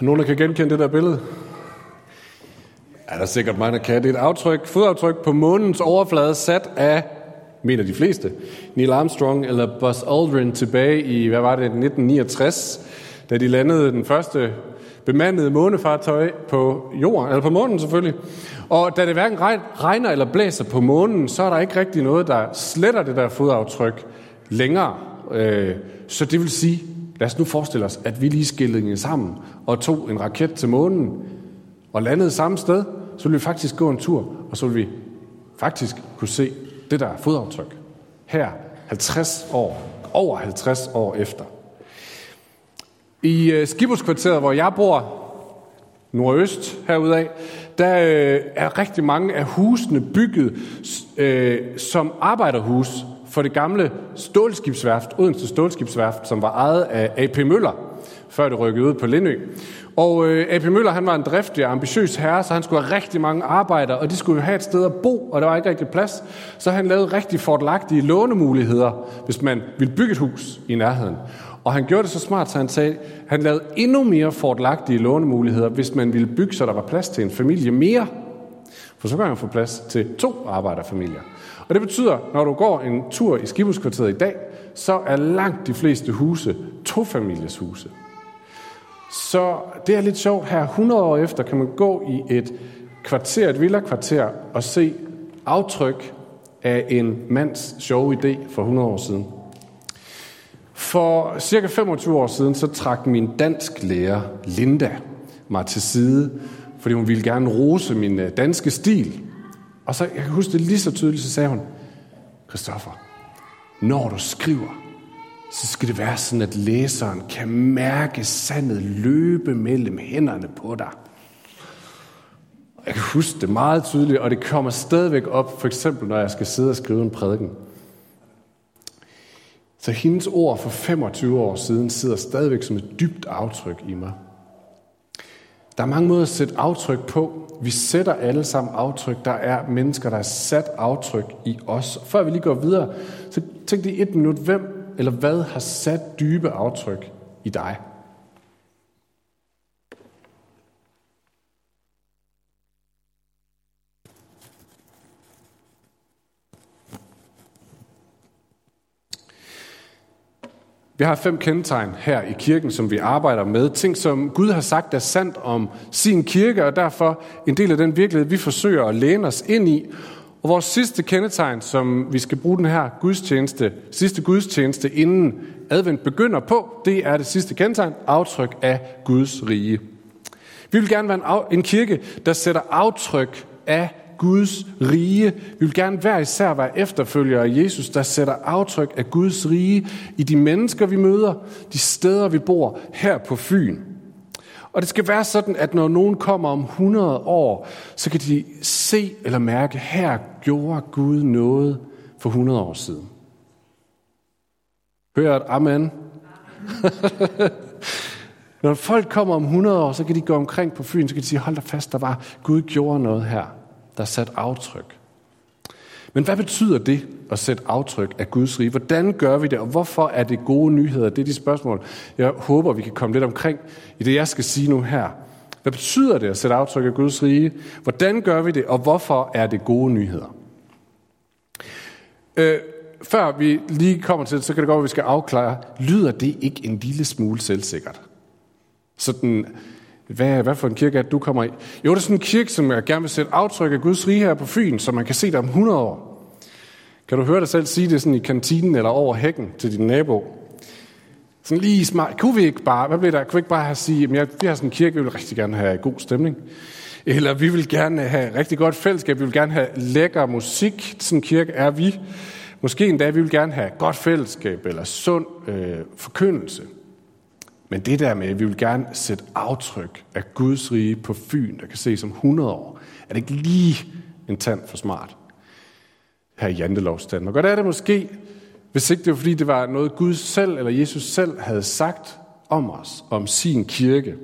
Nogen, der kan genkende det der billede? Ja, der er sikkert mange, der kan. Det er et aftryk, fodaftryk på månens overflade sat af, mener de fleste, Neil Armstrong eller Buzz Aldrin tilbage i, hvad var det, 1969, da de landede den første bemandede månefartøj på jorden, eller på månen selvfølgelig. Og da det hverken regner eller blæser på månen, så er der ikke rigtig noget, der sletter det der fodaftryk længere. Øh, så det vil sige, lad os nu forestille os, at vi lige skillede sammen og tog en raket til månen og landede samme sted, så ville vi faktisk gå en tur, og så ville vi faktisk kunne se det der fodaftryk. Her 50 år, over 50 år efter. I øh, Skibuskvarteret, hvor jeg bor, nordøst herudaf, der øh, er rigtig mange af husene bygget øh, som arbejderhus for det gamle stålskibsværft, Odense Stålskibsværft, som var ejet af AP Møller, før det rykkede ud på Lindø. Og øh, AP Møller, han var en driftig og ambitiøs herre, så han skulle have rigtig mange arbejdere, og de skulle jo have et sted at bo, og der var ikke rigtig plads. Så han lavede rigtig fordelagtige lånemuligheder, hvis man ville bygge et hus i nærheden. Og han gjorde det så smart, så han sagde, han lavede endnu mere fordelagtige lånemuligheder, hvis man ville bygge, så der var plads til en familie mere. For så kan man få plads til to arbejderfamilier. Og det betyder, når du går en tur i Skibuskvarteret i dag, så er langt de fleste huse to-families huse. Så det er lidt sjovt her. 100 år efter kan man gå i et kvarter, et villa-kvarter, og se aftryk af en mands sjove idé for 100 år siden. For cirka 25 år siden, så trak min dansk lærer, Linda, mig til side, fordi hun ville gerne rose min øh, danske stil. Og så, jeg kan huske det lige så tydeligt, så sagde hun, Christoffer, når du skriver, så skal det være sådan, at læseren kan mærke sandet løbe mellem hænderne på dig. Jeg kan huske det meget tydeligt, og det kommer stadigvæk op, for eksempel når jeg skal sidde og skrive en prædiken. Så hendes ord for 25 år siden sidder stadigvæk som et dybt aftryk i mig. Der er mange måder at sætte aftryk på. Vi sætter alle sammen aftryk. Der er mennesker, der har sat aftryk i os. Før vi lige går videre, så tænk lige et minut, hvem eller hvad har sat dybe aftryk i dig? Vi har fem kendetegn her i kirken, som vi arbejder med. Ting, som Gud har sagt er sandt om sin kirke, og derfor en del af den virkelighed, vi forsøger at læne os ind i. Og vores sidste kendetegn, som vi skal bruge den her gudstjeneste, sidste gudstjeneste, inden advent begynder på, det er det sidste kendetegn, aftryk af Guds rige. Vi vil gerne være en, en kirke, der sætter aftryk af Guds rige. Vi vil gerne hver især være efterfølgere af Jesus, der sætter aftryk af Guds rige i de mennesker, vi møder, de steder, vi bor her på Fyn. Og det skal være sådan, at når nogen kommer om 100 år, så kan de se eller mærke, her gjorde Gud noget for 100 år siden. Hørt amen? når folk kommer om 100 år, så kan de gå omkring på Fyn, så kan de sige, hold da fast, der var Gud gjorde noget her, der satte aftryk. Men hvad betyder det at sætte aftryk af Guds rige? Hvordan gør vi det, og hvorfor er det gode nyheder? Det er de spørgsmål, jeg håber, vi kan komme lidt omkring i det, jeg skal sige nu her. Hvad betyder det at sætte aftryk af Guds rige? Hvordan gør vi det, og hvorfor er det gode nyheder? Øh, før vi lige kommer til det, så kan det godt at vi skal afklare, lyder det ikke en lille smule selvsikkert? Sådan, hvad, hvad for en kirke er det, du kommer i? Jo, det er sådan en kirke, som jeg gerne vil sætte aftryk af Guds rige her på Fyn, så man kan se det om 100 år. Kan du høre dig selv sige det sådan i kantinen eller over hækken til din nabo? Sådan lige smart. Kunne vi ikke bare, hvad bliver der? Kunne vi ikke bare have sige, at vi har sådan en kirke, vi vil rigtig gerne have god stemning. Eller vi vil gerne have rigtig godt fællesskab, vi vil gerne have lækker musik. Sådan en kirke er vi. Måske endda, vi vil gerne have godt fællesskab eller sund øh, forkyndelse. Men det der med, at vi vil gerne sætte aftryk af Guds rige på Fyn, der kan ses som 100 år, er det ikke lige en tand for smart her i Jantelovs Danmark. Og der er det måske, hvis ikke det var fordi, det var noget Gud selv eller Jesus selv havde sagt om os, om sin kirke.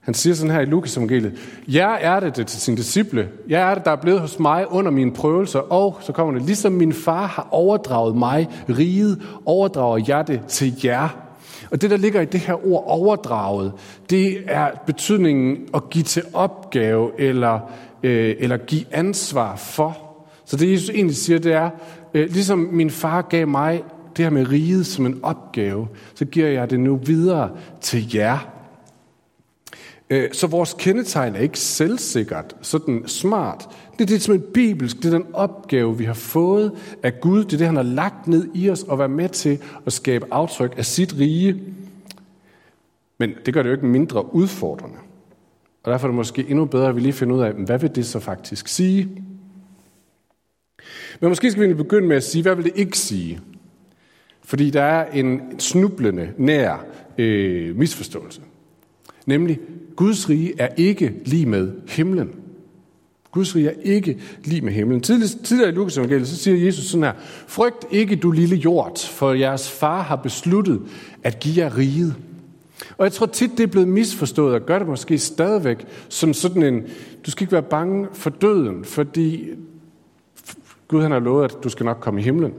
Han siger sådan her i Lukas evangeliet, Jeg er det, det til sin disciple. Jeg er det, der er blevet hos mig under mine prøvelser. Og så kommer det, ligesom min far har overdraget mig riget, overdrager jeg det til jer. Og det, der ligger i det her ord overdraget, det er betydningen at give til opgave eller, øh, eller give ansvar for. Så det, Jesus egentlig siger, det er, øh, ligesom min far gav mig det her med riget som en opgave, så giver jeg det nu videre til jer. Øh, så vores kendetegn er ikke selvsikkert, sådan smart. Det er det som en bibelsk, det er den opgave, vi har fået af Gud. Det er det, han har lagt ned i os og være med til at skabe aftryk af sit rige. Men det gør det jo ikke mindre udfordrende. Og derfor er det måske endnu bedre, at vi lige finder ud af, hvad vil det så faktisk sige? Men måske skal vi begynde med at sige, hvad vil det ikke sige? Fordi der er en snublende nær øh, misforståelse. Nemlig, Guds rige er ikke lige med himlen. Guds rige er ikke lige med himlen. Tidligere, i Lukas evangeliet, så siger Jesus sådan her, Frygt ikke, du lille jord, for jeres far har besluttet at give jer riget. Og jeg tror tit, det er blevet misforstået, og gør det måske stadigvæk, som sådan en, du skal ikke være bange for døden, fordi Gud han har lovet, at du skal nok komme i himlen.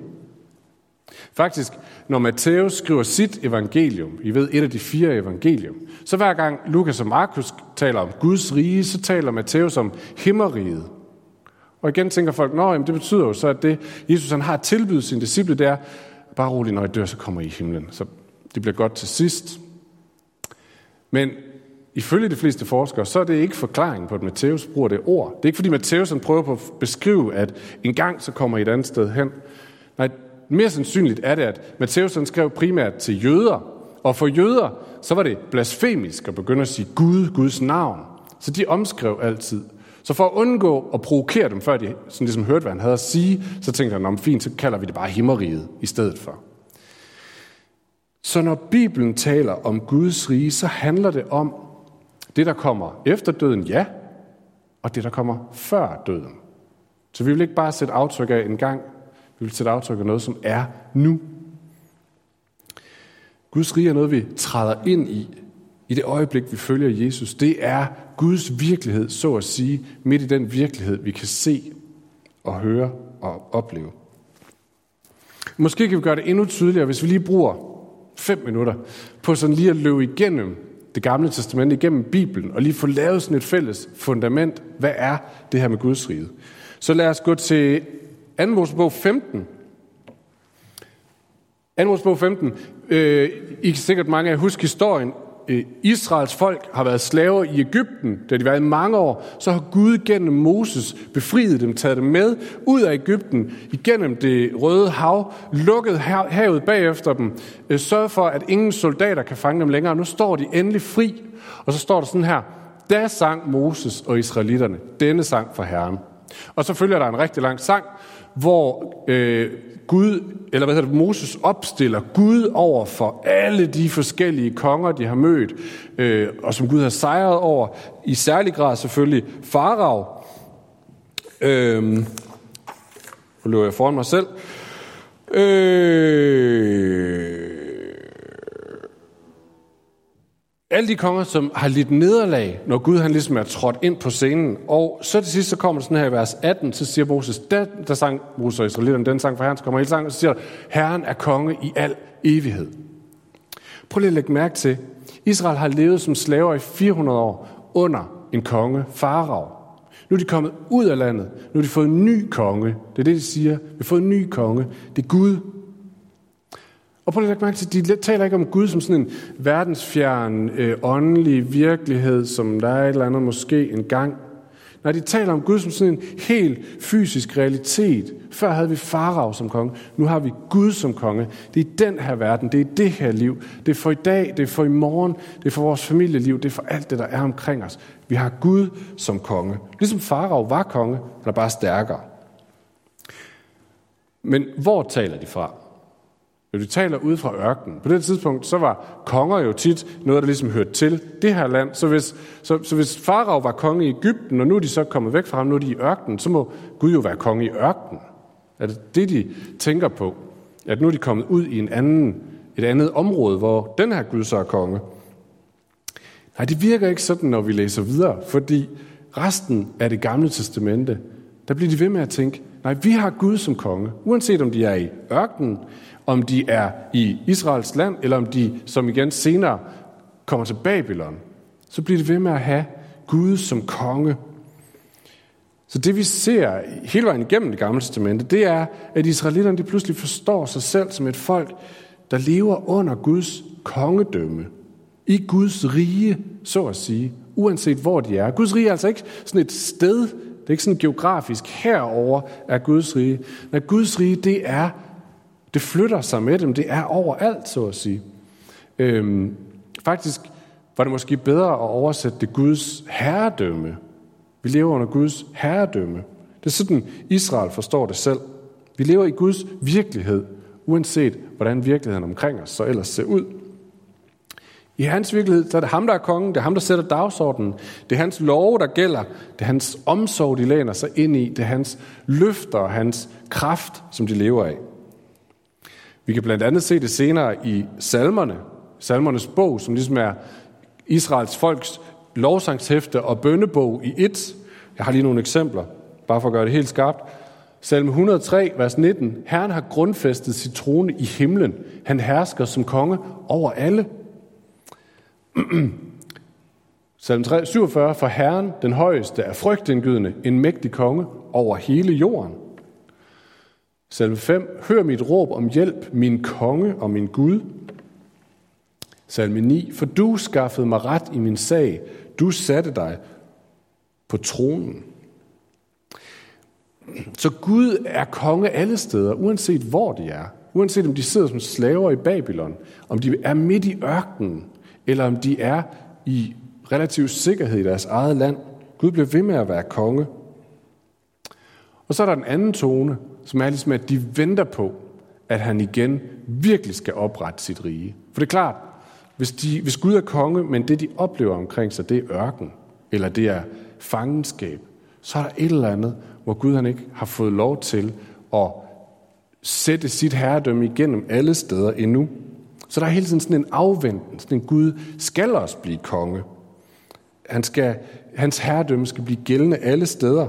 Faktisk, når Matthæus skriver sit evangelium, I ved et af de fire evangelium, så hver gang Lukas og Markus taler om Guds rige, så taler Matthæus om himmeriget. Og igen tænker folk, nå, jamen det betyder jo så, at det, Jesus han har tilbydet sine disciple, det er, bare rolig, når I dør, så kommer I i himlen. Så det bliver godt til sidst. Men ifølge de fleste forskere, så er det ikke forklaringen på, at Matthæus bruger det ord. Det er ikke fordi Matthæus han prøver på at beskrive, at en gang så kommer I et andet sted hen. Nej, mere sandsynligt er det, at Matthæus han skrev primært til jøder, og for jøder, så var det blasfemisk at begynde at sige Gud, Guds navn. Så de omskrev altid. Så for at undgå at provokere dem, før de sådan ligesom hørte, hvad han havde at sige, så tænkte han, om fint, så kalder vi det bare himmeriget i stedet for. Så når Bibelen taler om Guds rige, så handler det om det, der kommer efter døden, ja, og det, der kommer før døden. Så vi vil ikke bare sætte aftryk af en gang, vi vil sætte aftryk af noget, som er nu. Guds rige er noget, vi træder ind i, i det øjeblik, vi følger Jesus. Det er Guds virkelighed, så at sige, midt i den virkelighed, vi kan se og høre og opleve. Måske kan vi gøre det endnu tydeligere, hvis vi lige bruger fem minutter på sådan lige at løbe igennem det gamle testament, igennem Bibelen, og lige få lavet sådan et fælles fundament. Hvad er det her med Guds rige? Så lad os gå til 2. Mosebog 15. 2. Mosebog 15. Øh, I kan sikkert mange af jer huske historien. Øh, Israels folk har været slaver i Ægypten, da de var i mange år. Så har Gud gennem Moses befriet dem, taget dem med ud af Ægypten, igennem det røde hav, lukket havet bagefter dem, øh, sørget for, at ingen soldater kan fange dem længere. Nu står de endelig fri, og så står der sådan her, da sang Moses og israelitterne denne sang for Herren. Og så følger der en rigtig lang sang, hvor øh, Gud, eller hvad hedder det, Moses opstiller Gud over for alle de forskellige konger, de har mødt, øh, og som Gud har sejret over, i særlig grad selvfølgelig Farag. Øh, nu løber jeg foran mig selv. Øh, alle de konger, som har lidt nederlag, når Gud han ligesom er trådt ind på scenen. Og så til sidst, så kommer sådan her i vers 18, så siger Moses, der, der sang Moses og Israelitterne, den sang for Herren, så kommer hele sangen, så siger Herren er konge i al evighed. Prøv lige at lægge mærke til, Israel har levet som slaver i 400 år under en konge, Farag. Nu er de kommet ud af landet. Nu har de fået en ny konge. Det er det, de siger. Vi har fået en ny konge. Det er Gud. Og prøv at lægge mærke til, de taler ikke om Gud som sådan en verdensfjern, øh, åndelig virkelighed, som der er et eller andet måske engang. Nej, de taler om Gud som sådan en helt fysisk realitet. Før havde vi Farag som konge, nu har vi Gud som konge. Det er den her verden, det er det her liv. Det er for i dag, det er for i morgen, det er for vores familieliv, det er for alt det, der er omkring os. Vi har Gud som konge. Ligesom Farag var konge, eller bare stærkere. Men hvor taler de fra? Når de taler ud fra ørkenen. På det tidspunkt, så var konger jo tit noget, der ligesom hørte til det her land. Så hvis, så, så hvis Farag var konge i Ægypten, og nu er de så kommet væk fra ham, nu er de i ørkenen, så må Gud jo være konge i ørkenen. Er det det, de tænker på? At nu er de kommet ud i en anden, et andet område, hvor den her Gud så er konge. Nej, det virker ikke sådan, når vi læser videre, fordi resten af det gamle testamente, der bliver de ved med at tænke, Nej, vi har Gud som konge. Uanset om de er i ørkenen, om de er i Israels land, eller om de, som igen senere, kommer til Babylon, så bliver det ved med at have Gud som konge. Så det vi ser hele vejen igennem det gamle testamente, det er, at israelitterne de pludselig forstår sig selv som et folk, der lever under Guds kongedømme. I Guds rige, så at sige, uanset hvor de er. Guds rige er altså ikke sådan et sted, det er ikke sådan geografisk herover er Guds rige. Men Guds rige, det er, det flytter sig med dem, det er overalt, så at sige. Øhm, faktisk var det måske bedre at oversætte det Guds herredømme. Vi lever under Guds herredømme. Det er sådan, Israel forstår det selv. Vi lever i Guds virkelighed, uanset hvordan virkeligheden omkring os så ellers ser ud. I hans virkelighed, så er det ham, der er kongen, det er ham, der sætter dagsordenen. Det er hans love, der gælder. Det er hans omsorg, de læner sig ind i. Det er hans løfter og hans kraft, som de lever af. Vi kan blandt andet se det senere i salmerne. Salmernes bog, som ligesom er Israels folks lovsangshæfte og bønnebog i et. Jeg har lige nogle eksempler, bare for at gøre det helt skarpt. Salme 103, vers 19. Herren har grundfæstet sit trone i himlen. Han hersker som konge over alle. Salme 47. For Herren, den højeste, er frygtindgydende, en mægtig konge over hele jorden. Salme 5. Hør mit råb om hjælp, min konge og min Gud. Salme 9. For du skaffede mig ret i min sag. Du satte dig på tronen. Så Gud er konge alle steder, uanset hvor de er. Uanset om de sidder som slaver i Babylon, om de er midt i ørkenen, eller om de er i relativ sikkerhed i deres eget land. Gud bliver ved med at være konge. Og så er der den anden tone, som er ligesom, at de venter på, at han igen virkelig skal oprette sit rige. For det er klart, hvis, de, hvis Gud er konge, men det de oplever omkring sig, det er ørken, eller det er fangenskab, så er der et eller andet, hvor Gud han ikke har fået lov til at sætte sit herredømme igennem alle steder endnu. Så der er hele tiden sådan en afventen, sådan en Gud skal også blive konge. Han skal, hans herredømme skal blive gældende alle steder.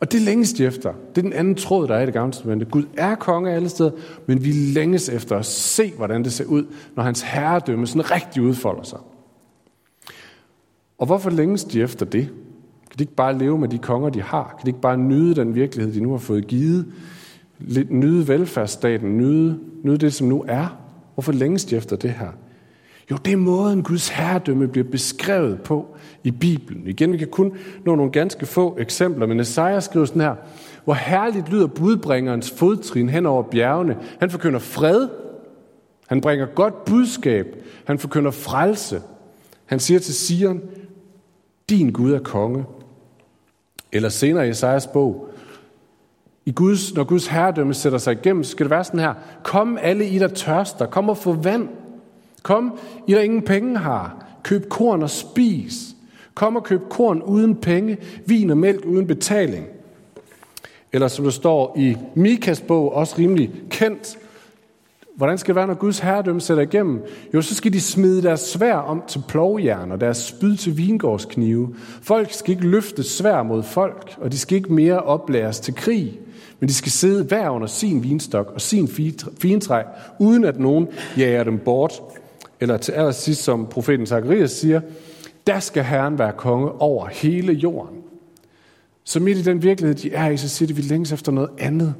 Og det længes de efter. Det er den anden tråd, der er i det gamle testamente. Gud er konge alle steder, men vi længes efter at se, hvordan det ser ud, når hans herredømme sådan rigtig udfolder sig. Og hvorfor længes de efter det? Kan de ikke bare leve med de konger, de har? Kan de ikke bare nyde den virkelighed, de nu har fået givet? Nyde velfærdsstaten, nyde, nyde det, som nu er? Hvorfor længes de efter det her? Jo, det er måden, Guds herredømme bliver beskrevet på i Bibelen. Igen, vi kan kun nå nogle ganske få eksempler, men Esajas skriver sådan her, hvor herligt lyder budbringerens fodtrin hen over bjergene. Han forkynder fred, han bringer godt budskab, han forkynder frelse. Han siger til Sion, din Gud er konge. Eller senere i Esajas bog, i Guds, når Guds herredømme sætter sig igennem, så skal det være sådan her. Kom alle I, der tørster. Kom og få vand. Kom, I der ingen penge har. Køb korn og spis. Kom og køb korn uden penge, vin og mælk uden betaling. Eller som der står i Mikas bog, også rimelig kendt, Hvordan skal det være, når Guds herredømme sætter igennem? Jo, så skal de smide deres svær om til plovjern og deres spyd til vingårdsknive. Folk skal ikke løfte svær mod folk, og de skal ikke mere oplæres til krig. Men de skal sidde hver under sin vinstok og sin fintræ, uden at nogen jager dem bort. Eller til allersidst, som profeten Zacharias siger, der skal Herren være konge over hele jorden. Så midt i den virkelighed, de er i, så siger de, at vi længes efter noget andet.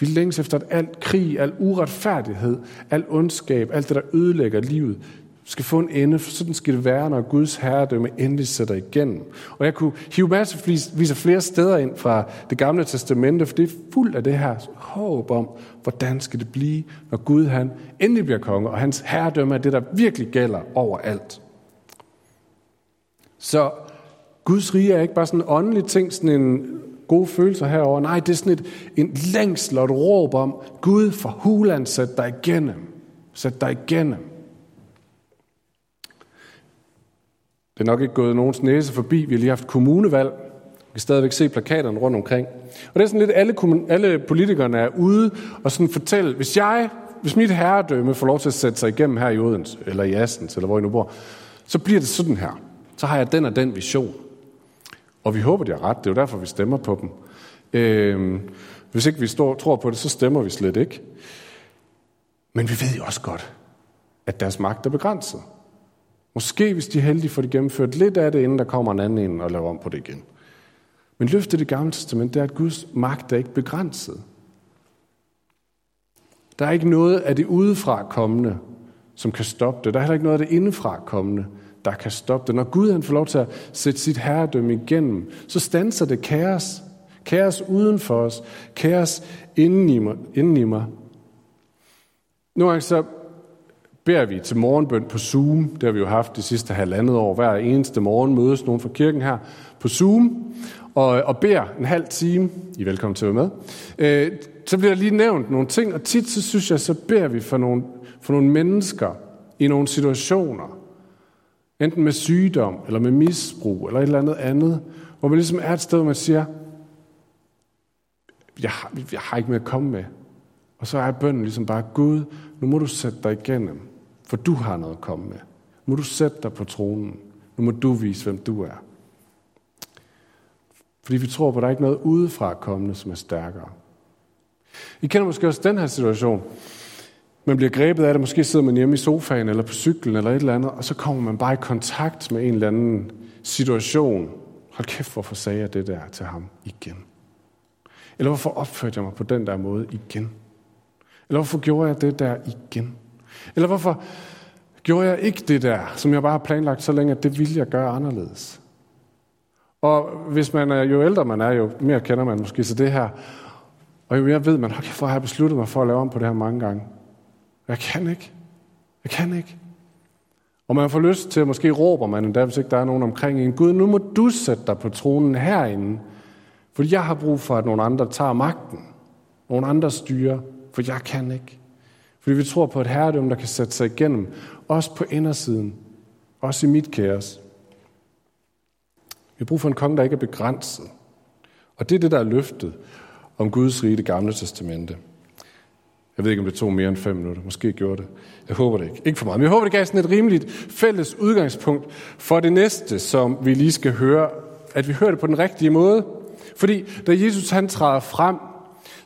Vi længes efter, at alt krig, al uretfærdighed, al ondskab, alt det, der ødelægger livet, skal få en ende, for sådan skal det være, når Guds herredømme endelig sætter igennem. Og jeg kunne hive massevis af flere steder ind fra det gamle testamente, for det er fuldt af det her håb om, hvordan skal det blive, når Gud han endelig bliver konge, og hans herredømme er det, der virkelig gælder overalt. Så Guds rige er ikke bare sådan en åndelig ting, sådan en gode følelser herover. Nej, det er sådan et, en længsel og et råb om, Gud for huland, sæt dig igennem. Sæt dig igennem. Det er nok ikke gået nogens næse forbi. Vi har lige haft kommunevalg. Vi kan stadigvæk se plakaterne rundt omkring. Og det er sådan lidt, alle, alle politikerne er ude og sådan fortælle, hvis jeg, hvis mit herredømme får lov til at sætte sig igennem her i Odense, eller i Assens, eller hvor I nu bor, så bliver det sådan her. Så har jeg den og den vision. Og vi håber, de har ret. Det er jo derfor, vi stemmer på dem. Øh, hvis ikke vi står, tror på det, så stemmer vi slet ikke. Men vi ved jo også godt, at deres magt er begrænset. Måske, hvis de er heldige, får de gennemført lidt af det, inden der kommer en anden ind og laver om på det igen. Men løftet i det gamle testament, det er, at Guds magt er ikke begrænset. Der er ikke noget af det udefra kommende, som kan stoppe det. Der er heller ikke noget af det indefra kommende, der kan stoppe det. Når Gud han får lov til at sætte sit herredømme igennem, så stanser det kaos. Kaos uden for os. Kaos inden i mig. Inden i mig. Nogle gange så beder vi til morgenbøn på Zoom. Det har vi jo haft de sidste halvandet år. Hver eneste morgen mødes nogen fra kirken her på Zoom og, og beder en halv time. I er velkommen til at være med. Øh, så bliver der lige nævnt nogle ting, og tit så synes jeg, så beder vi for nogle, for nogle mennesker i nogle situationer. Enten med sygdom, eller med misbrug, eller et eller andet andet, hvor man ligesom er et sted, hvor man siger, jeg har, jeg har ikke mere at komme med. Og så er bønden ligesom bare, Gud, nu må du sætte dig igennem, for du har noget at komme med. Nu må du sætte dig på tronen. Nu må du vise, hvem du er. Fordi vi tror på, at der er ikke noget udefra kommende, som er stærkere. I kender måske også den her situation. Man bliver grebet af det, måske sidder man hjemme i sofaen eller på cyklen eller et eller andet, og så kommer man bare i kontakt med en eller anden situation. Hold kæft, hvorfor sagde jeg det der til ham igen? Eller hvorfor opførte jeg mig på den der måde igen? Eller hvorfor gjorde jeg det der igen? Eller hvorfor gjorde jeg ikke det der, som jeg bare har planlagt så længe, at det ville jeg gøre anderledes? Og hvis man er, jo ældre man er, jo mere kender man måske til det her. Og jo mere ved man, okay, for har besluttet mig for at lave om på det her mange gange. Jeg kan ikke. Jeg kan ikke. Og man får lyst til, at måske råber man endda, hvis ikke der er nogen omkring en. Gud, nu må du sætte dig på tronen herinde. Fordi jeg har brug for, at nogle andre tager magten. Nogle andre styrer. For jeg kan ikke. Fordi vi tror på et herredømme, der kan sætte sig igennem. Også på indersiden. Også i mit kaos. Vi har brug for en konge, der ikke er begrænset. Og det er det, der er løftet om Guds rige i det gamle testamente. Jeg ved ikke, om det tog mere end fem minutter. Måske gjorde det. Jeg håber det ikke. Ikke for meget. Men jeg håber, det gav sådan et rimeligt fælles udgangspunkt for det næste, som vi lige skal høre. At vi hører det på den rigtige måde. Fordi da Jesus han træder frem,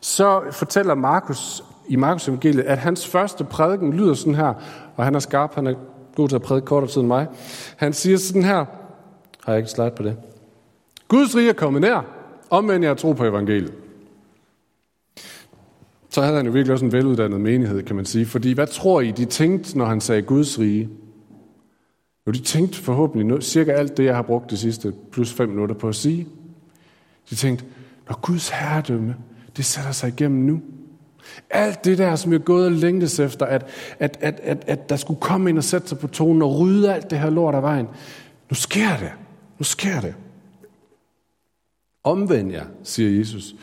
så fortæller Markus i Markus evangeliet, at hans første prædiken lyder sådan her, og han er skarp, han er god til at prædike kortere tid end mig. Han siger sådan her, har jeg ikke slide på det? Guds rige er kommet nær, omvendt jeg tro på evangeliet. Så havde han jo virkelig også en veluddannet menighed, kan man sige. Fordi hvad tror I, de tænkte, når han sagde Guds rige? Jo, de tænkte forhåbentlig cirka alt det, jeg har brugt de sidste plus fem minutter på at sige. De tænkte, når Guds herredømme, det sætter sig igennem nu. Alt det der, som jeg er gået og længtes efter, at, at, at, at, at der skulle komme ind og sætte sig på tonen og rydde alt det her lort af vejen. Nu sker det. Nu sker det. Omvend jer, siger Jesus.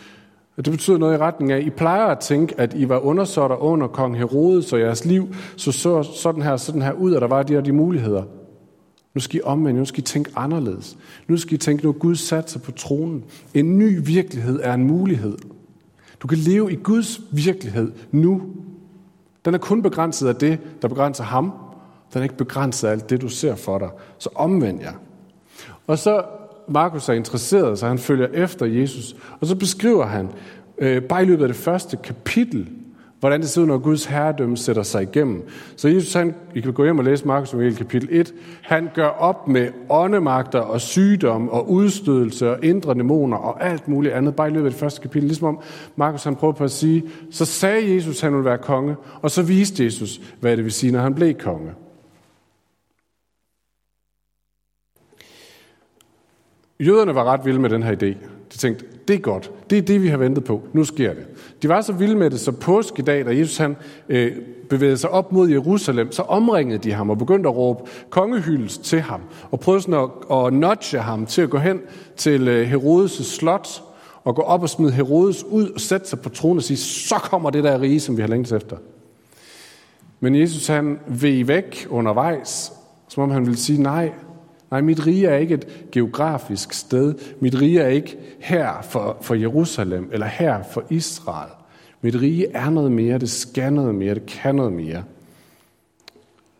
Og det betyder noget i retning af, at I plejer at tænke, at I var undersåtter under kong Herodes, så jeres liv så, så sådan her sådan her ud, og der var de her de muligheder. Nu skal I omvende, nu skal I tænke anderledes. Nu skal I tænke, nu Gud sat sig på tronen. En ny virkelighed er en mulighed. Du kan leve i Guds virkelighed nu. Den er kun begrænset af det, der begrænser ham. Den er ikke begrænset af alt det, du ser for dig. Så omvend jer. Og så Markus er interesseret, så han følger efter Jesus. Og så beskriver han, øh, bare i løbet af det første kapitel, hvordan det ser ud, når Guds herredømme sætter sig igennem. Så Jesus, han, I kan gå hjem og læse Markus hele kapitel 1, han gør op med åndemagter og sygdom og udstødelse og indre dæmoner og alt muligt andet, bare i løbet af det første kapitel. Ligesom om Markus han prøver på at sige, så sagde Jesus, han ville være konge, og så viste Jesus, hvad det vil sige, når han blev konge. Jøderne var ret vilde med den her idé. De tænkte, det er godt. Det er det, vi har ventet på. Nu sker det. De var så vilde med det, så påskedag, da Jesus han, øh, bevægede sig op mod Jerusalem, så omringede de ham og begyndte at råbe kongehyldes til ham. Og prøvede sådan at, at nudge ham til at gå hen til øh, Herodes' slot og gå op og smide Herodes ud og sætte sig på tronen og sige, så kommer det der rige, som vi har længtes efter. Men Jesus han veg væk undervejs, som om han ville sige, nej, Nej, mit rige er ikke et geografisk sted. Mit rige er ikke her for, for Jerusalem eller her for Israel. Mit rige er noget mere, det skal noget mere, det kan noget mere.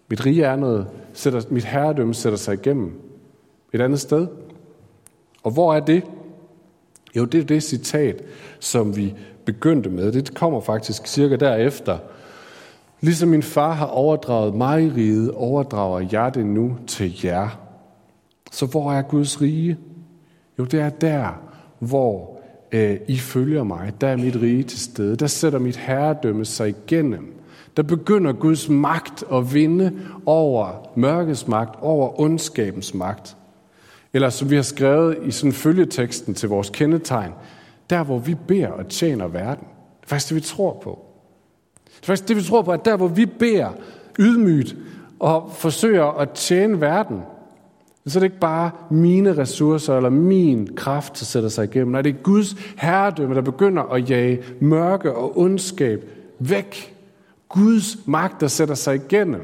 Mit rige er noget, sætter, mit herredømme sætter sig igennem et andet sted. Og hvor er det? Jo, det er det citat, som vi begyndte med. Det kommer faktisk cirka derefter. Ligesom min far har overdraget mig i riget, overdrager jeg det nu til jer. Så hvor er Guds rige? Jo, det er der, hvor øh, I følger mig. Der er mit rige til stede. Der sætter mit herredømme sig igennem. Der begynder Guds magt at vinde over mørkets magt, over ondskabens magt. Eller som vi har skrevet i sådan følgeteksten til vores kendetegn, der hvor vi beder og tjener verden. Det er faktisk det, vi tror på. Det er faktisk det, vi tror på, at der hvor vi beder ydmygt og forsøger at tjene verden, så er det ikke bare mine ressourcer eller min kraft, der sætter sig igennem. Nej, det er Guds herredømme, der begynder at jage mørke og ondskab væk. Guds magt, der sætter sig igennem.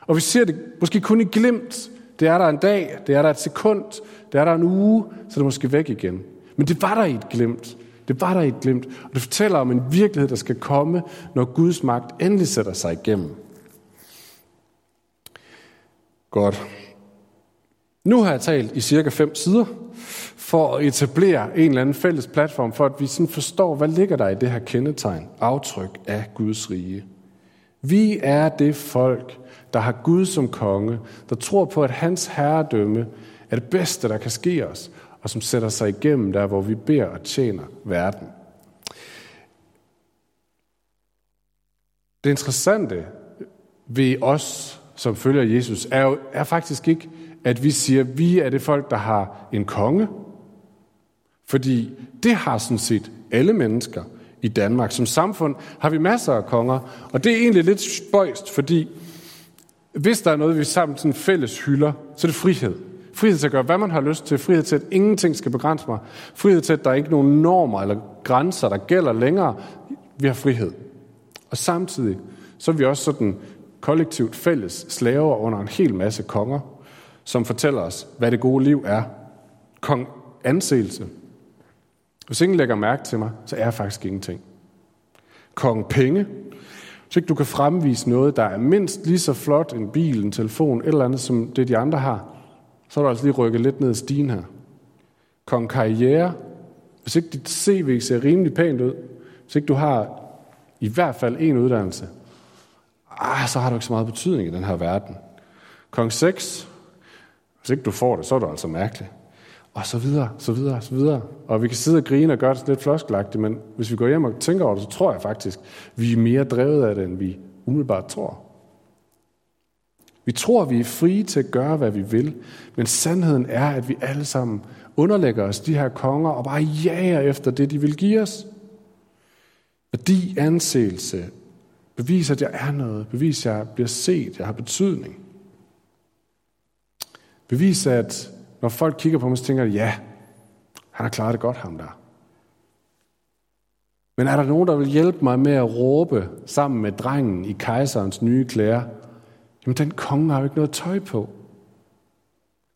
Og vi ser det måske kun i glimt. Det er der en dag, det er der et sekund, det er der en uge, så er det måske væk igen. Men det var der i et glimt. Det var der i et glimt. Og det fortæller om en virkelighed, der skal komme, når Guds magt endelig sætter sig igennem. Godt. Nu har jeg talt i cirka fem sider for at etablere en eller anden fælles platform, for at vi sådan forstår, hvad ligger der i det her kendetegn, aftryk af Guds rige. Vi er det folk, der har Gud som konge, der tror på, at hans herredømme er det bedste, der kan ske os, og som sætter sig igennem der, hvor vi beder og tjener verden. Det interessante ved os, som følger Jesus, er, jo, er faktisk ikke, at vi siger, at vi er det folk, der har en konge. Fordi det har sådan set alle mennesker i Danmark. Som samfund har vi masser af konger, og det er egentlig lidt spøjst, fordi hvis der er noget, vi sammen sådan fælles hylder, så er det frihed. Frihed til at gøre, hvad man har lyst til. Frihed til, at ingenting skal begrænse mig. Frihed til, at der er ikke nogen normer eller grænser, der gælder længere. Vi har frihed. Og samtidig, så er vi også sådan kollektivt fælles slaver under en hel masse konger, som fortæller os, hvad det gode liv er. Kong anseelse. Hvis ingen lægger mærke til mig, så er jeg faktisk ingenting. Kong penge. Hvis ikke du kan fremvise noget, der er mindst lige så flot, en bil, en telefon, et eller andet, som det de andre har, så er du altså lige rykket lidt ned i stigen her. Kong karriere. Hvis ikke dit CV ser rimelig pænt ud, hvis ikke du har i hvert fald en uddannelse, ah, så har du ikke så meget betydning i den her verden. Kong 6. Hvis ikke du får det, så er du altså mærkelig. Og så videre, så videre, så videre. Og vi kan sidde og grine og gøre det lidt floskelagtigt, men hvis vi går hjem og tænker over det, så tror jeg faktisk, vi er mere drevet af det, end vi umiddelbart tror. Vi tror, vi er frie til at gøre, hvad vi vil, men sandheden er, at vi alle sammen underlægger os de her konger og bare jager efter det, de vil give os. Værdi, anseelse, beviser, at jeg er noget, beviser, at jeg bliver set, jeg har betydning. Bevise, at når folk kigger på mig, så tænker de, ja, han har klaret det godt, ham der. Men er der nogen, der vil hjælpe mig med at råbe sammen med drengen i kejserens nye klæder? Jamen, den konge har jo ikke noget tøj på.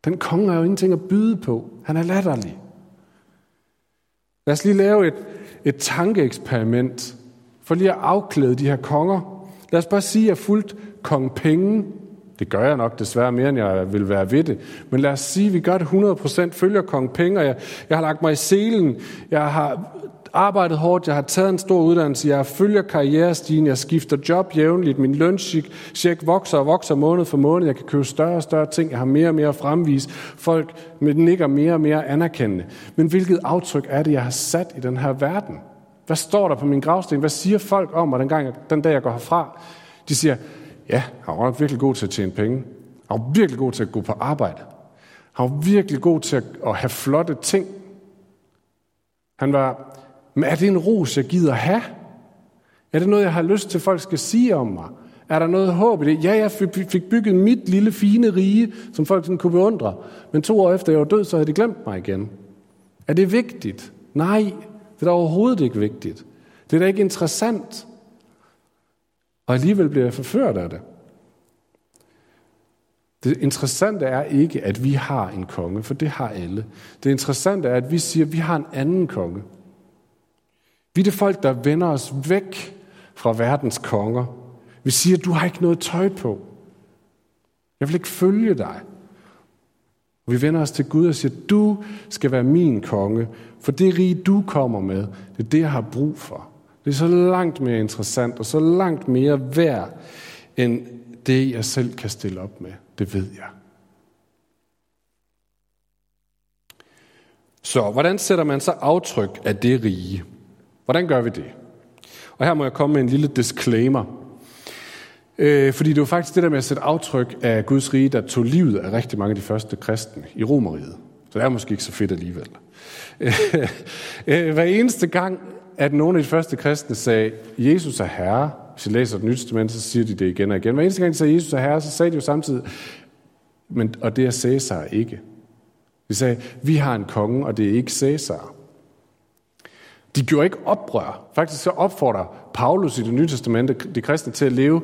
Den konge har jo ingenting at byde på. Han er latterlig. Lad os lige lave et, et tankeeksperiment for lige at afklæde de her konger. Lad os bare sige, at jeg fulgte kong Penge det gør jeg nok desværre mere, end jeg vil være ved det. Men lad os sige, at vi gør det 100%, følger kong penge, og jeg, jeg har lagt mig i selen. Jeg har arbejdet hårdt, jeg har taget en stor uddannelse, jeg følger karrierestigen, jeg skifter job jævnligt, min løncheck vokser og vokser måned for måned, jeg kan købe større og større ting, jeg har mere og mere fremvis, folk nikker mere og mere anerkendende. Men hvilket aftryk er det, jeg har sat i den her verden? Hvad står der på min gravsten? Hvad siger folk om mig den, gang, den dag, jeg går herfra? De siger, Ja, han var virkelig god til at tjene penge. Han var virkelig god til at gå på arbejde. Han var virkelig god til at, have flotte ting. Han var, men er det en ros, jeg gider have? Er det noget, jeg har lyst til, folk skal sige om mig? Er der noget håb i det? Ja, jeg fik bygget mit lille, fine rige, som folk sådan kunne beundre. Men to år efter jeg var død, så havde de glemt mig igen. Er det vigtigt? Nej, det er da overhovedet ikke vigtigt. Det er da ikke interessant. Og alligevel bliver jeg forført af det. Det interessante er ikke, at vi har en konge, for det har alle. Det interessante er, at vi siger, at vi har en anden konge. Vi er det folk, der vender os væk fra verdens konger. Vi siger, at du har ikke noget tøj på. Jeg vil ikke følge dig. Vi vender os til Gud og siger, du skal være min konge, for det rige, du kommer med, det er det, jeg har brug for. Det er så langt mere interessant og så langt mere værd, end det, jeg selv kan stille op med. Det ved jeg. Så hvordan sætter man så aftryk af det rige? Hvordan gør vi det? Og her må jeg komme med en lille disclaimer. Øh, fordi det var faktisk det der med at sætte aftryk af Guds rige, der tog livet af rigtig mange af de første kristne i Romeriet. Så det er måske ikke så fedt alligevel. Øh, hver eneste gang, at nogle af de første kristne sagde, Jesus er herre, hvis jeg læser det nye testament, så siger de det igen og igen. Hver eneste gang, de sagde, Jesus er herre, så sagde de jo samtidig, men, og det er Cæsar ikke. De sagde, vi har en konge, og det er ikke Cæsar. De gjorde ikke oprør. Faktisk så opfordrer Paulus i det nye testamente de kristne til at leve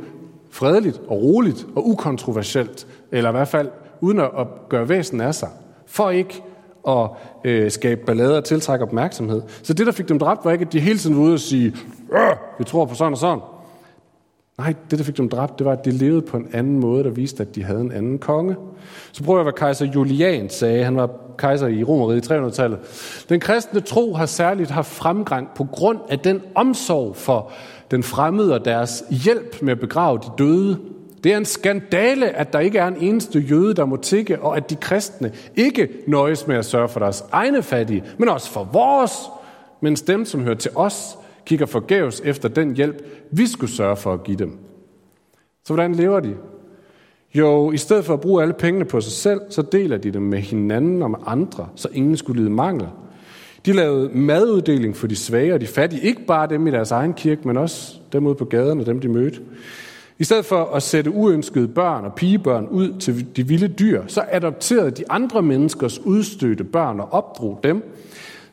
fredeligt og roligt og ukontroversielt, eller i hvert fald uden at gøre væsen af sig, for ikke og øh, skabe ballade og tiltrække opmærksomhed. Så det, der fik dem dræbt, var ikke, at de hele tiden var ude og sige, øh, vi tror på sådan og sådan. Nej, det, der fik dem dræbt, det var, at de levede på en anden måde, der viste, at de havde en anden konge. Så prøver jeg, hvad kejser Julian sagde. Han var kejser i Romeriet i 300-tallet. Den kristne tro har særligt haft fremgang på grund af den omsorg for den fremmede og deres hjælp med at begrave de døde. Det er en skandale, at der ikke er en eneste jøde, der må tikke, og at de kristne ikke nøjes med at sørge for deres egne fattige, men også for vores, mens dem, som hører til os, kigger forgæves efter den hjælp, vi skulle sørge for at give dem. Så hvordan lever de? Jo, i stedet for at bruge alle pengene på sig selv, så deler de dem med hinanden og med andre, så ingen skulle lide mangel. De lavede maduddeling for de svage og de fattige, ikke bare dem i deres egen kirke, men også dem ude på gaderne, dem de mødte. I stedet for at sætte uønskede børn og pigebørn ud til de vilde dyr, så adopterede de andre menneskers udstødte børn og opdrog dem.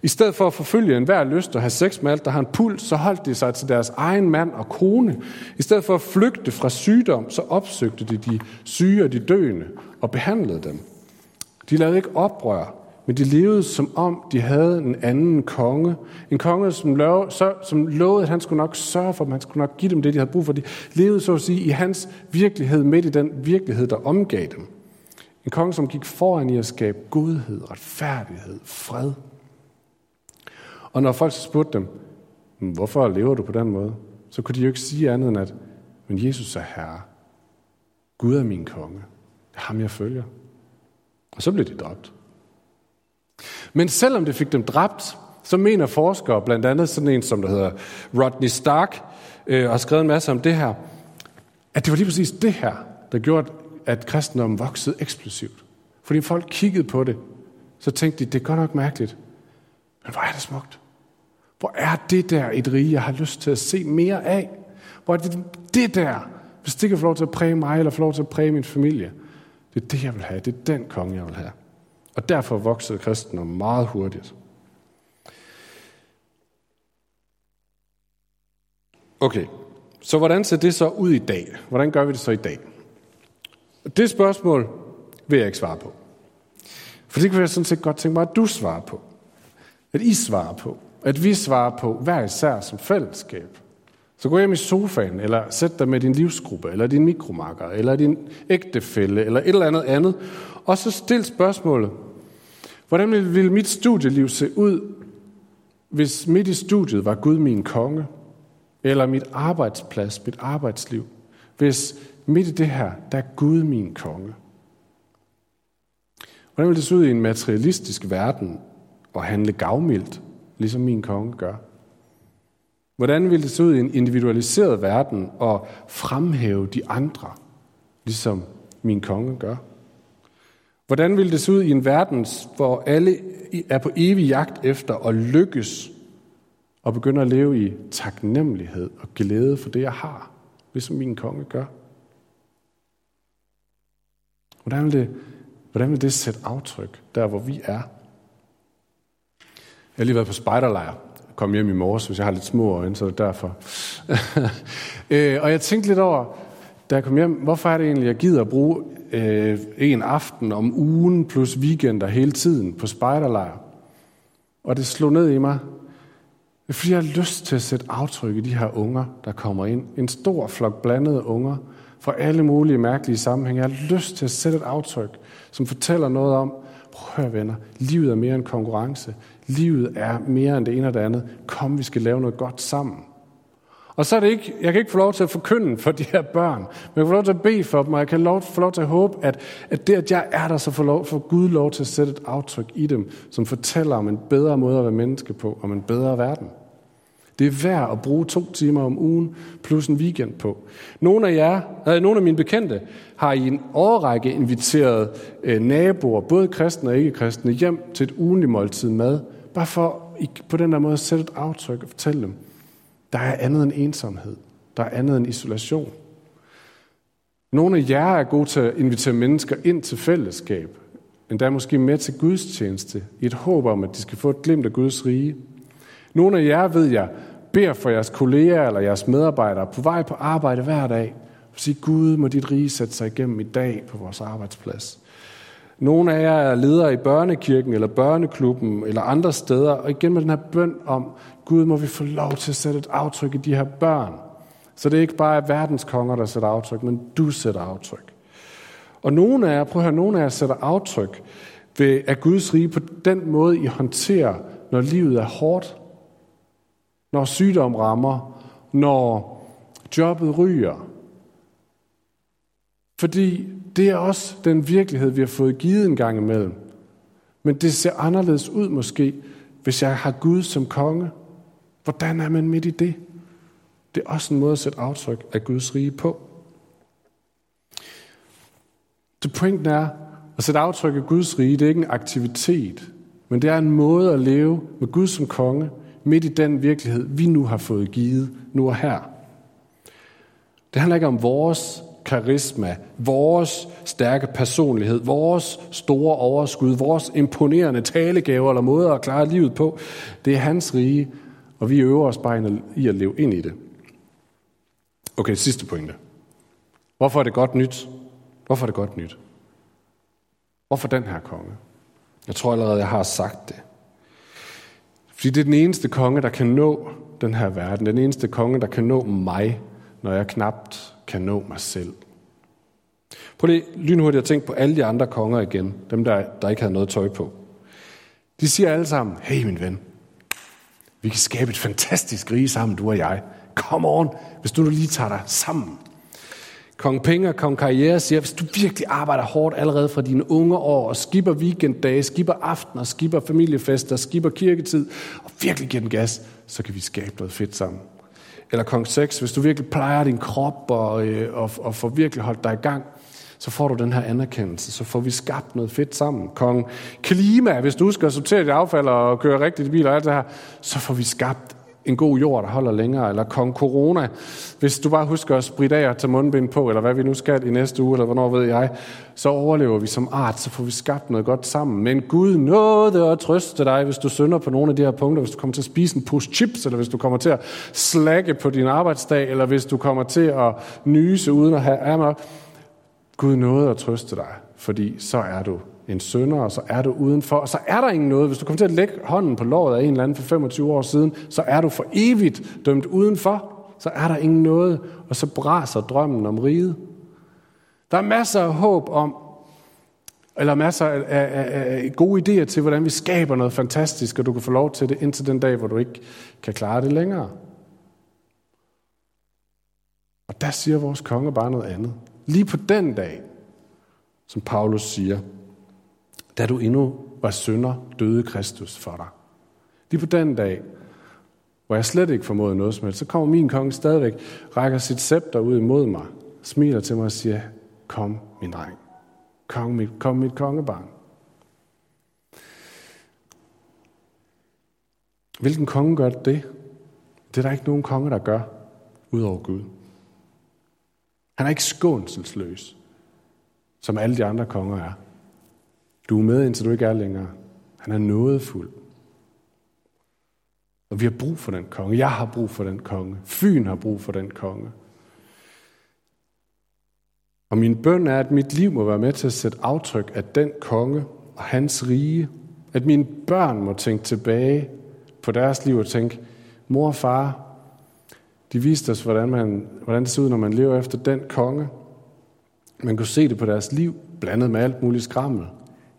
I stedet for at forfølge enhver lyst og have sex med alt, der har en puls, så holdt de sig til deres egen mand og kone. I stedet for at flygte fra sygdom, så opsøgte de de syge og de døende og behandlede dem. De lavede ikke oprør, men de levede som om, de havde en anden konge. En konge, som, lov, så, som lovede, at han skulle nok sørge for dem, han skulle nok give dem det, de havde brug for. De levede så at sige i hans virkelighed, midt i den virkelighed, der omgav dem. En konge, som gik foran i at skabe godhed, retfærdighed, fred. Og når folk så spurgte dem, hvorfor lever du på den måde? Så kunne de jo ikke sige andet end at, men Jesus er herre. Gud er min konge. Det er ham, jeg følger. Og så blev de dræbt. Men selvom det fik dem dræbt, så mener forskere, blandt andet sådan en, som der hedder Rodney Stark, øh, har skrevet en masse om det her, at det var lige præcis det her, der gjorde, at kristendommen voksede eksplosivt. Fordi folk kiggede på det, så tænkte de, det er godt nok mærkeligt, men hvor er det smukt. Hvor er det der et rige, jeg har lyst til at se mere af? Hvor er det det der, hvis det kan få lov til at præge mig, eller få lov til at præge min familie? Det er det, jeg vil have. Det er den konge, jeg vil have. Og derfor voksede kristendommen meget hurtigt. Okay, så hvordan ser det så ud i dag? Hvordan gør vi det så i dag? Det spørgsmål vil jeg ikke svare på. For det kan jeg sådan set godt tænke mig, at du svarer på. At I svarer på. At vi svarer på hver især som fællesskab. Så gå hjem i sofaen, eller sæt dig med din livsgruppe, eller din mikromarker, eller din ægtefælle, eller et eller andet andet, og så stil spørgsmålet, hvordan ville mit studieliv se ud, hvis midt i studiet var Gud min konge? Eller mit arbejdsplads, mit arbejdsliv? Hvis midt i det her, der er Gud min konge? Hvordan ville det se ud i en materialistisk verden og handle gavmildt, ligesom min konge gør? Hvordan ville det se ud i en individualiseret verden og fremhæve de andre, ligesom min konge gør? Hvordan vil det se ud i en verden, hvor alle er på evig jagt efter at lykkes og begynder at leve i taknemmelighed og glæde for det, jeg har, ligesom min konge gør? Hvordan vil det, hvordan vil det sætte aftryk der, hvor vi er? Jeg har lige været på spejderlejr. Jeg kom hjem i morges, hvis jeg har lidt små øjne, så er det derfor. Øh, og jeg tænkte lidt over, da jeg kom hjem, hvorfor er det egentlig, jeg gider at bruge øh, en aften om ugen plus weekender hele tiden på spejderlejr? Og det slog ned i mig. Det er fordi, jeg har lyst til at sætte aftryk i de her unger, der kommer ind. En stor flok blandede unger fra alle mulige mærkelige sammenhænge. Jeg har lyst til at sætte et aftryk, som fortæller noget om, Prøv at høre, venner. Livet er mere end konkurrence. Livet er mere end det ene og det andet. Kom, vi skal lave noget godt sammen. Og så er det ikke, jeg kan ikke få lov til at forkynde for de her børn, men jeg kan få lov til at bede for dem, og jeg kan lov, få lov til at håbe, at, at det, at jeg er der, så får, lov, får Gud lov til at sætte et aftryk i dem, som fortæller om en bedre måde at være menneske på, om en bedre verden. Det er værd at bruge to timer om ugen plus en weekend på. Nogle af jer, øh, nogle af mine bekendte, har i en årrække inviteret øh, naboer, både kristne og ikke-kristne, hjem til et ugenligt måltid mad, bare for på den der måde at sætte et aftryk og fortælle dem, der er andet end ensomhed. Der er andet end isolation. Nogle af jer er gode til at invitere mennesker ind til fællesskab, endda måske med til Guds tjeneste, i et håb om, at de skal få et glimt af Guds rige. Nogle af jer, ved jeg, beder for jeres kolleger eller jeres medarbejdere på vej på arbejde hver dag, og siger, Gud, må dit rige sætte sig igennem i dag på vores arbejdsplads. Nogle af jer er ledere i børnekirken eller børneklubben eller andre steder, og igen med den her bøn om, Gud, må vi få lov til at sætte et aftryk i de her børn. Så det er ikke bare verdens konger, der sætter aftryk, men du sætter aftryk. Og nogle af jer, prøv at høre, nogle af jer sætter aftryk ved, at Guds rige på den måde, I håndterer, når livet er hårdt, når sygdom rammer, når jobbet ryger. Fordi det er også den virkelighed, vi har fået givet en gang imellem. Men det ser anderledes ud måske, hvis jeg har Gud som konge. Hvordan er man midt i det? Det er også en måde at sætte aftryk af Guds rige på. Det pointen er, at sætte aftryk af Guds rige, det er ikke en aktivitet, men det er en måde at leve med Gud som konge, midt i den virkelighed, vi nu har fået givet, nu og her. Det handler ikke om vores karisma, vores stærke personlighed, vores store overskud, vores imponerende talegaver eller måder at klare livet på. Det er hans rige, og vi øver os bare i at leve ind i det. Okay, sidste pointe. Hvorfor er det godt nyt? Hvorfor er det godt nyt? Hvorfor den her konge? Jeg tror allerede, jeg har sagt det. Fordi det er den eneste konge, der kan nå den her verden. Den eneste konge, der kan nå mig, når jeg knapt kan nå mig selv. Prøv lige lynhurtigt at tænke på alle de andre konger igen. Dem, der, der ikke havde noget tøj på. De siger alle sammen, hey min ven, vi kan skabe et fantastisk rige sammen, du og jeg. Kom on, hvis du nu lige tager dig sammen. Kong Penge og Kong Karriere siger, hvis du virkelig arbejder hårdt allerede fra dine unge år, og skipper weekenddage, skipper aftener, skipper familiefester, skipper kirketid, og virkelig giver den gas, så kan vi skabe noget fedt sammen. Eller Kong 6, hvis du virkelig plejer din krop og, øh, og, og får virkelig holdt dig i gang, så får du den her anerkendelse, så får vi skabt noget fedt sammen. Kong Klima, hvis du skal sortere dit affald og køre rigtigt i bil og alt det her, så får vi skabt en god jord, der holder længere, eller kong corona. Hvis du bare husker at spritte af og tage mundbind på, eller hvad vi nu skal i næste uge, eller hvornår ved jeg, så overlever vi som art, så får vi skabt noget godt sammen. Men Gud nåede at trøste dig, hvis du synder på nogle af de her punkter, hvis du kommer til at spise en pose chips, eller hvis du kommer til at slække på din arbejdsdag, eller hvis du kommer til at nyse uden at have ammer. Gud nåede at trøste dig, fordi så er du en sønder, og så er du udenfor, og så er der ingen noget. Hvis du kommer til at lægge hånden på låret af en eller anden for 25 år siden, så er du for evigt dømt udenfor. Så er der ingen noget, og så braser drømmen om riget. Der er masser af håb om, eller masser af, af, af gode idéer til, hvordan vi skaber noget fantastisk, og du kan få lov til det indtil den dag, hvor du ikke kan klare det længere. Og der siger vores konge bare noget andet. Lige på den dag, som Paulus siger, da du endnu var synder, døde Kristus for dig. Lige på den dag, hvor jeg slet ikke formåede noget som helst, så kommer min konge stadigvæk, rækker sit scepter ud imod mig, smiler til mig og siger, kom min dreng, kom mit, kom mit kongebarn. Hvilken konge gør det? Det er der ikke nogen konge, der gør, udover Gud. Han er ikke skånselsløs, som alle de andre konger er. Du er med, indtil du ikke er længere. Han er nådefuld. Og vi har brug for den konge. Jeg har brug for den konge. Fyn har brug for den konge. Og min bøn er, at mit liv må være med til at sætte aftryk af den konge og hans rige. At mine børn må tænke tilbage på deres liv og tænke, mor og far, de viste os, hvordan, man, hvordan det ser ud, når man lever efter den konge. Man kunne se det på deres liv, blandet med alt muligt skrammel.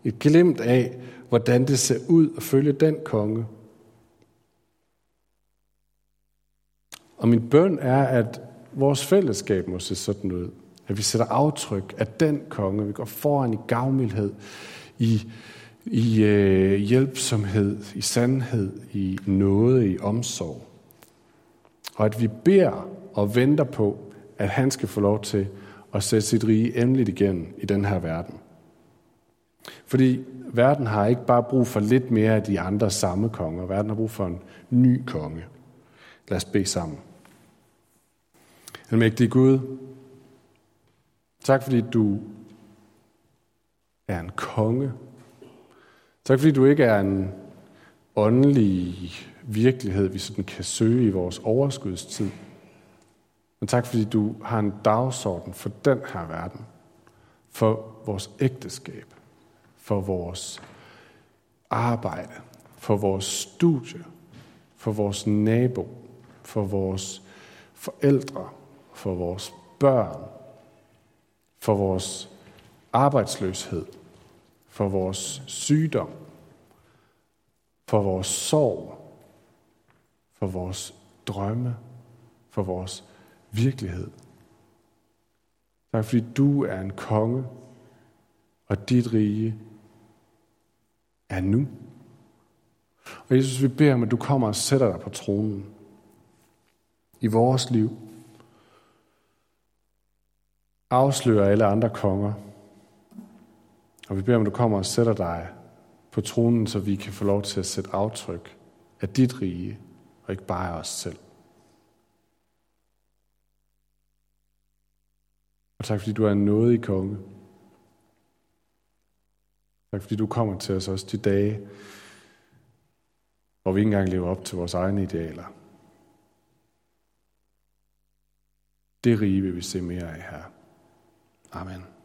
Et glimt af, hvordan det ser ud at følge den konge. Og min bøn er, at vores fællesskab må se sådan ud. At vi sætter aftryk af den konge. Vi går foran i gavmildhed, i, i øh, hjælpsomhed, i sandhed, i noget, i omsorg. Og at vi beder og venter på, at han skal få lov til at sætte sit rige endeligt igen i den her verden. Fordi verden har ikke bare brug for lidt mere af de andre samme konger. Verden har brug for en ny konge. Lad os bede sammen. Almægtige Gud, tak fordi du er en konge. Tak fordi du ikke er en åndelig virkelighed, vi sådan kan søge i vores overskudstid. Men tak fordi du har en dagsorden for den her verden. For vores ægteskab. For vores arbejde. For vores studie. For vores nabo. For vores forældre for vores børn, for vores arbejdsløshed, for vores sygdom, for vores sorg, for vores drømme, for vores virkelighed. Tak fordi du er en konge, og dit rige er nu. Og Jesus, vi beder om, at du kommer og sætter dig på tronen i vores liv, afslører alle andre konger. Og vi beder om, at du kommer og sætter dig på tronen, så vi kan få lov til at sætte aftryk af dit rige, og ikke bare af os selv. Og tak fordi du er en nådig konge. Tak fordi du kommer til os også de dage, hvor vi ikke engang lever op til vores egne idealer. Det rige vil vi se mere af her. Amen.